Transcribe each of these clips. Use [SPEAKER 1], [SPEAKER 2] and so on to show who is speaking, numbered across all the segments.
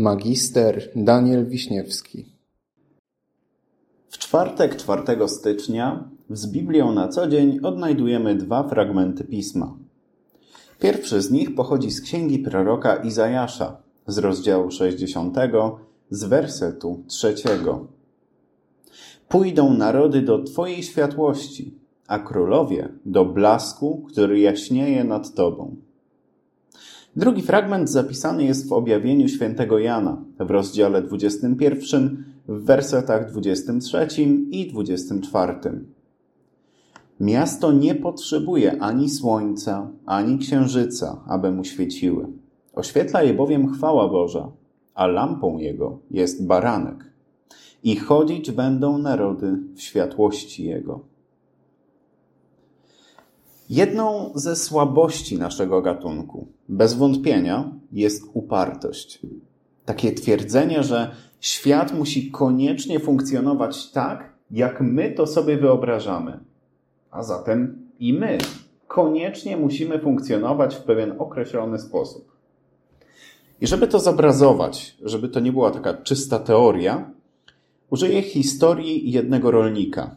[SPEAKER 1] Magister Daniel Wiśniewski.
[SPEAKER 2] W czwartek 4 stycznia z Biblią na co dzień odnajdujemy dwa fragmenty pisma. Pierwszy z nich pochodzi z księgi proroka Izajasza z rozdziału 60 z wersetu trzeciego. Pójdą narody do Twojej światłości, a królowie do blasku, który jaśnieje nad Tobą. Drugi fragment zapisany jest w objawieniu świętego Jana w rozdziale 21, w wersetach 23 i 24. Miasto nie potrzebuje ani słońca, ani księżyca, aby mu świeciły. Oświetla je bowiem chwała Boża, a lampą jego jest baranek. I chodzić będą narody w światłości jego. Jedną ze słabości naszego gatunku, bez wątpienia, jest upartość. Takie twierdzenie, że świat musi koniecznie funkcjonować tak, jak my to sobie wyobrażamy. A zatem i my koniecznie musimy funkcjonować w pewien określony sposób. I żeby to zobrazować, żeby to nie była taka czysta teoria, użyję historii jednego rolnika.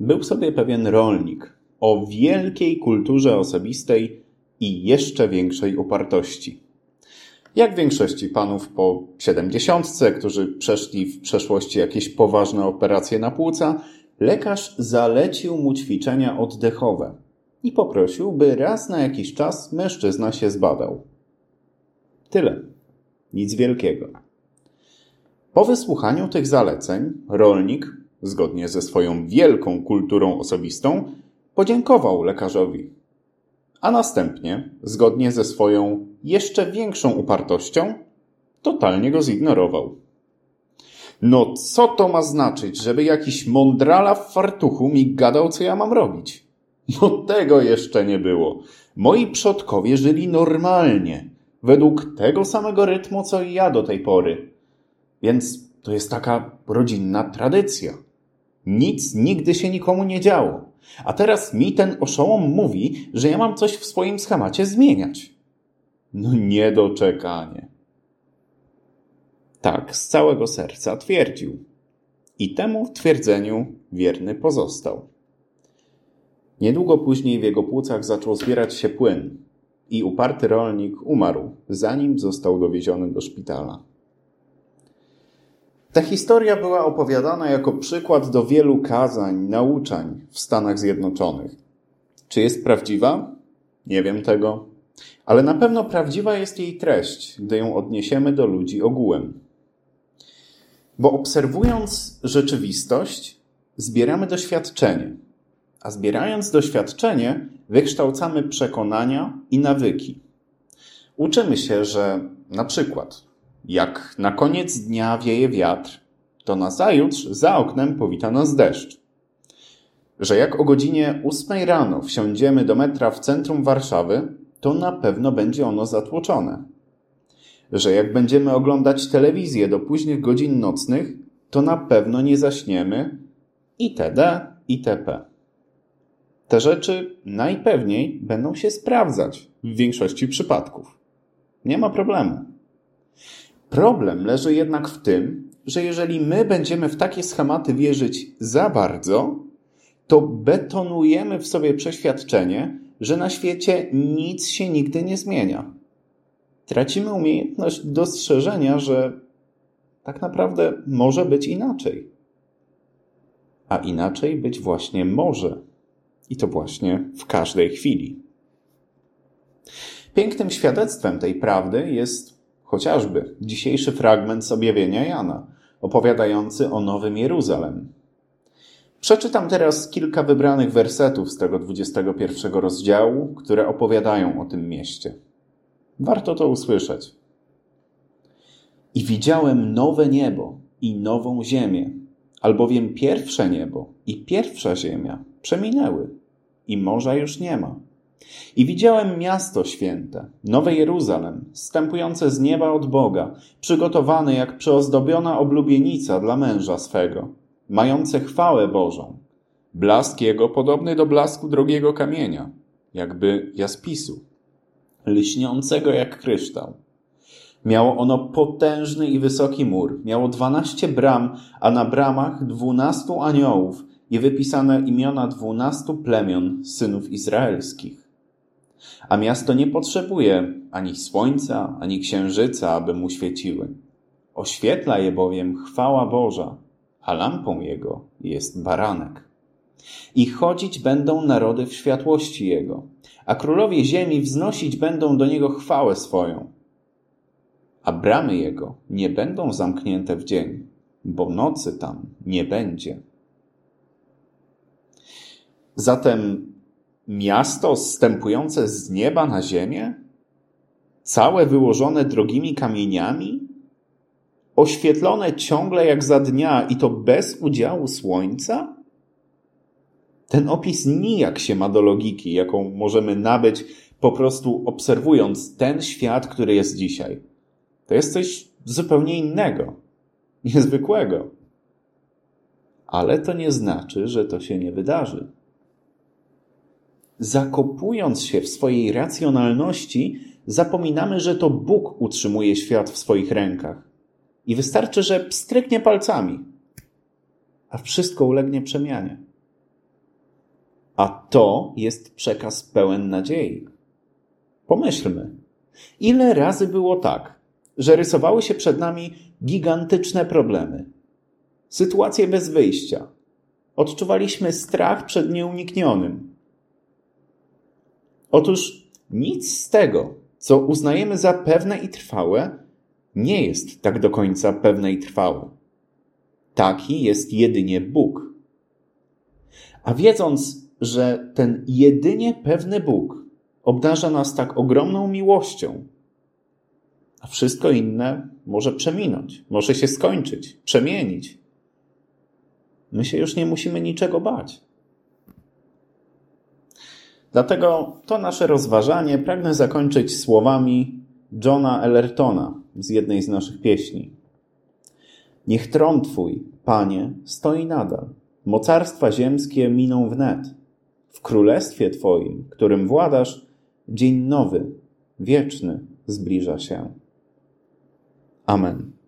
[SPEAKER 2] Był sobie pewien rolnik o wielkiej kulturze osobistej i jeszcze większej upartości. Jak większości panów po siedemdziesiątce, którzy przeszli w przeszłości jakieś poważne operacje na płuca, lekarz zalecił mu ćwiczenia oddechowe i poprosił, by raz na jakiś czas mężczyzna się zbadał. Tyle. Nic wielkiego. Po wysłuchaniu tych zaleceń, rolnik, zgodnie ze swoją wielką kulturą osobistą, podziękował lekarzowi, a następnie, zgodnie ze swoją jeszcze większą upartością, totalnie go zignorował. No co to ma znaczyć, żeby jakiś mądrala w fartuchu mi gadał, co ja mam robić? No tego jeszcze nie było. Moi przodkowie żyli normalnie, według tego samego rytmu, co i ja do tej pory. Więc to jest taka rodzinna tradycja. Nic nigdy się nikomu nie działo. A teraz mi ten oszołom mówi, że ja mam coś w swoim schemacie zmieniać. No niedoczekanie. Tak z całego serca twierdził. I temu twierdzeniu wierny pozostał. Niedługo później w jego płucach zaczął zbierać się płyn i uparty rolnik umarł, zanim został dowieziony do szpitala. Ta historia była opowiadana jako przykład do wielu kazań, nauczań w Stanach Zjednoczonych. Czy jest prawdziwa? Nie wiem tego. Ale na pewno prawdziwa jest jej treść, gdy ją odniesiemy do ludzi ogółem. Bo obserwując rzeczywistość, zbieramy doświadczenie, a zbierając doświadczenie, wykształcamy przekonania i nawyki. Uczymy się, że na przykład jak na koniec dnia wieje wiatr, to na zajutrz za oknem powita nas deszcz. Że jak o godzinie 8 rano wsiądziemy do metra w centrum Warszawy, to na pewno będzie ono zatłoczone. Że jak będziemy oglądać telewizję do późnych godzin nocnych, to na pewno nie zaśniemy itd. itp. Te rzeczy najpewniej będą się sprawdzać w większości przypadków. Nie ma problemu. Problem leży jednak w tym, że jeżeli my będziemy w takie schematy wierzyć za bardzo, to betonujemy w sobie przeświadczenie, że na świecie nic się nigdy nie zmienia. Tracimy umiejętność dostrzeżenia, że tak naprawdę może być inaczej. A inaczej być właśnie może. I to właśnie w każdej chwili. Pięknym świadectwem tej prawdy jest Chociażby dzisiejszy fragment z objawienia Jana, opowiadający o Nowym Jeruzalem. Przeczytam teraz kilka wybranych wersetów z tego 21 rozdziału, które opowiadają o tym mieście. Warto to usłyszeć. I widziałem nowe niebo i nową ziemię, albowiem pierwsze niebo i pierwsza ziemia przeminęły i morza już nie ma. I widziałem miasto święte, Nowe Jeruzalem, stępujące z nieba od Boga, przygotowane jak przyozdobiona oblubienica dla męża swego, mające chwałę Bożą. Blask jego podobny do blasku drogiego kamienia, jakby jaspisu, lśniącego jak kryształ. Miało ono potężny i wysoki mur. Miało dwanaście bram, a na bramach dwunastu aniołów i wypisane imiona dwunastu plemion synów izraelskich. A miasto nie potrzebuje ani słońca, ani księżyca, aby mu świeciły. Oświetla je bowiem chwała Boża, a lampą jego jest baranek. I chodzić będą narody w światłości jego, a królowie ziemi wznosić będą do niego chwałę swoją. A bramy jego nie będą zamknięte w dzień, bo nocy tam nie będzie. Zatem miasto zstępujące z nieba na ziemię, całe wyłożone drogimi kamieniami, oświetlone ciągle jak za dnia i to bez udziału słońca? Ten opis nijak się ma do logiki, jaką możemy nabyć po prostu obserwując ten świat, który jest dzisiaj. To jest coś zupełnie innego, niezwykłego. Ale to nie znaczy, że to się nie wydarzy. Zakopując się w swojej racjonalności, zapominamy, że to Bóg utrzymuje świat w swoich rękach. I wystarczy, że pstryknie palcami, a wszystko ulegnie przemianie. A to jest przekaz pełen nadziei. Pomyślmy, ile razy było tak, że rysowały się przed nami gigantyczne problemy, sytuacje bez wyjścia. Odczuwaliśmy strach przed nieuniknionym. Otóż nic z tego, co uznajemy za pewne i trwałe, nie jest tak do końca pewne i trwałe. Taki jest jedynie Bóg. A wiedząc, że ten jedynie pewny Bóg obdarza nas tak ogromną miłością, a wszystko inne może przeminąć, może się skończyć, przemienić. My się już nie musimy niczego bać. Dlatego to nasze rozważanie pragnę zakończyć słowami Johna Ellertona z jednej z naszych pieśni. Niech tron Twój, Panie, stoi nadal. Mocarstwa ziemskie miną wnet. W królestwie Twoim, którym władasz, dzień nowy, wieczny zbliża się. Amen.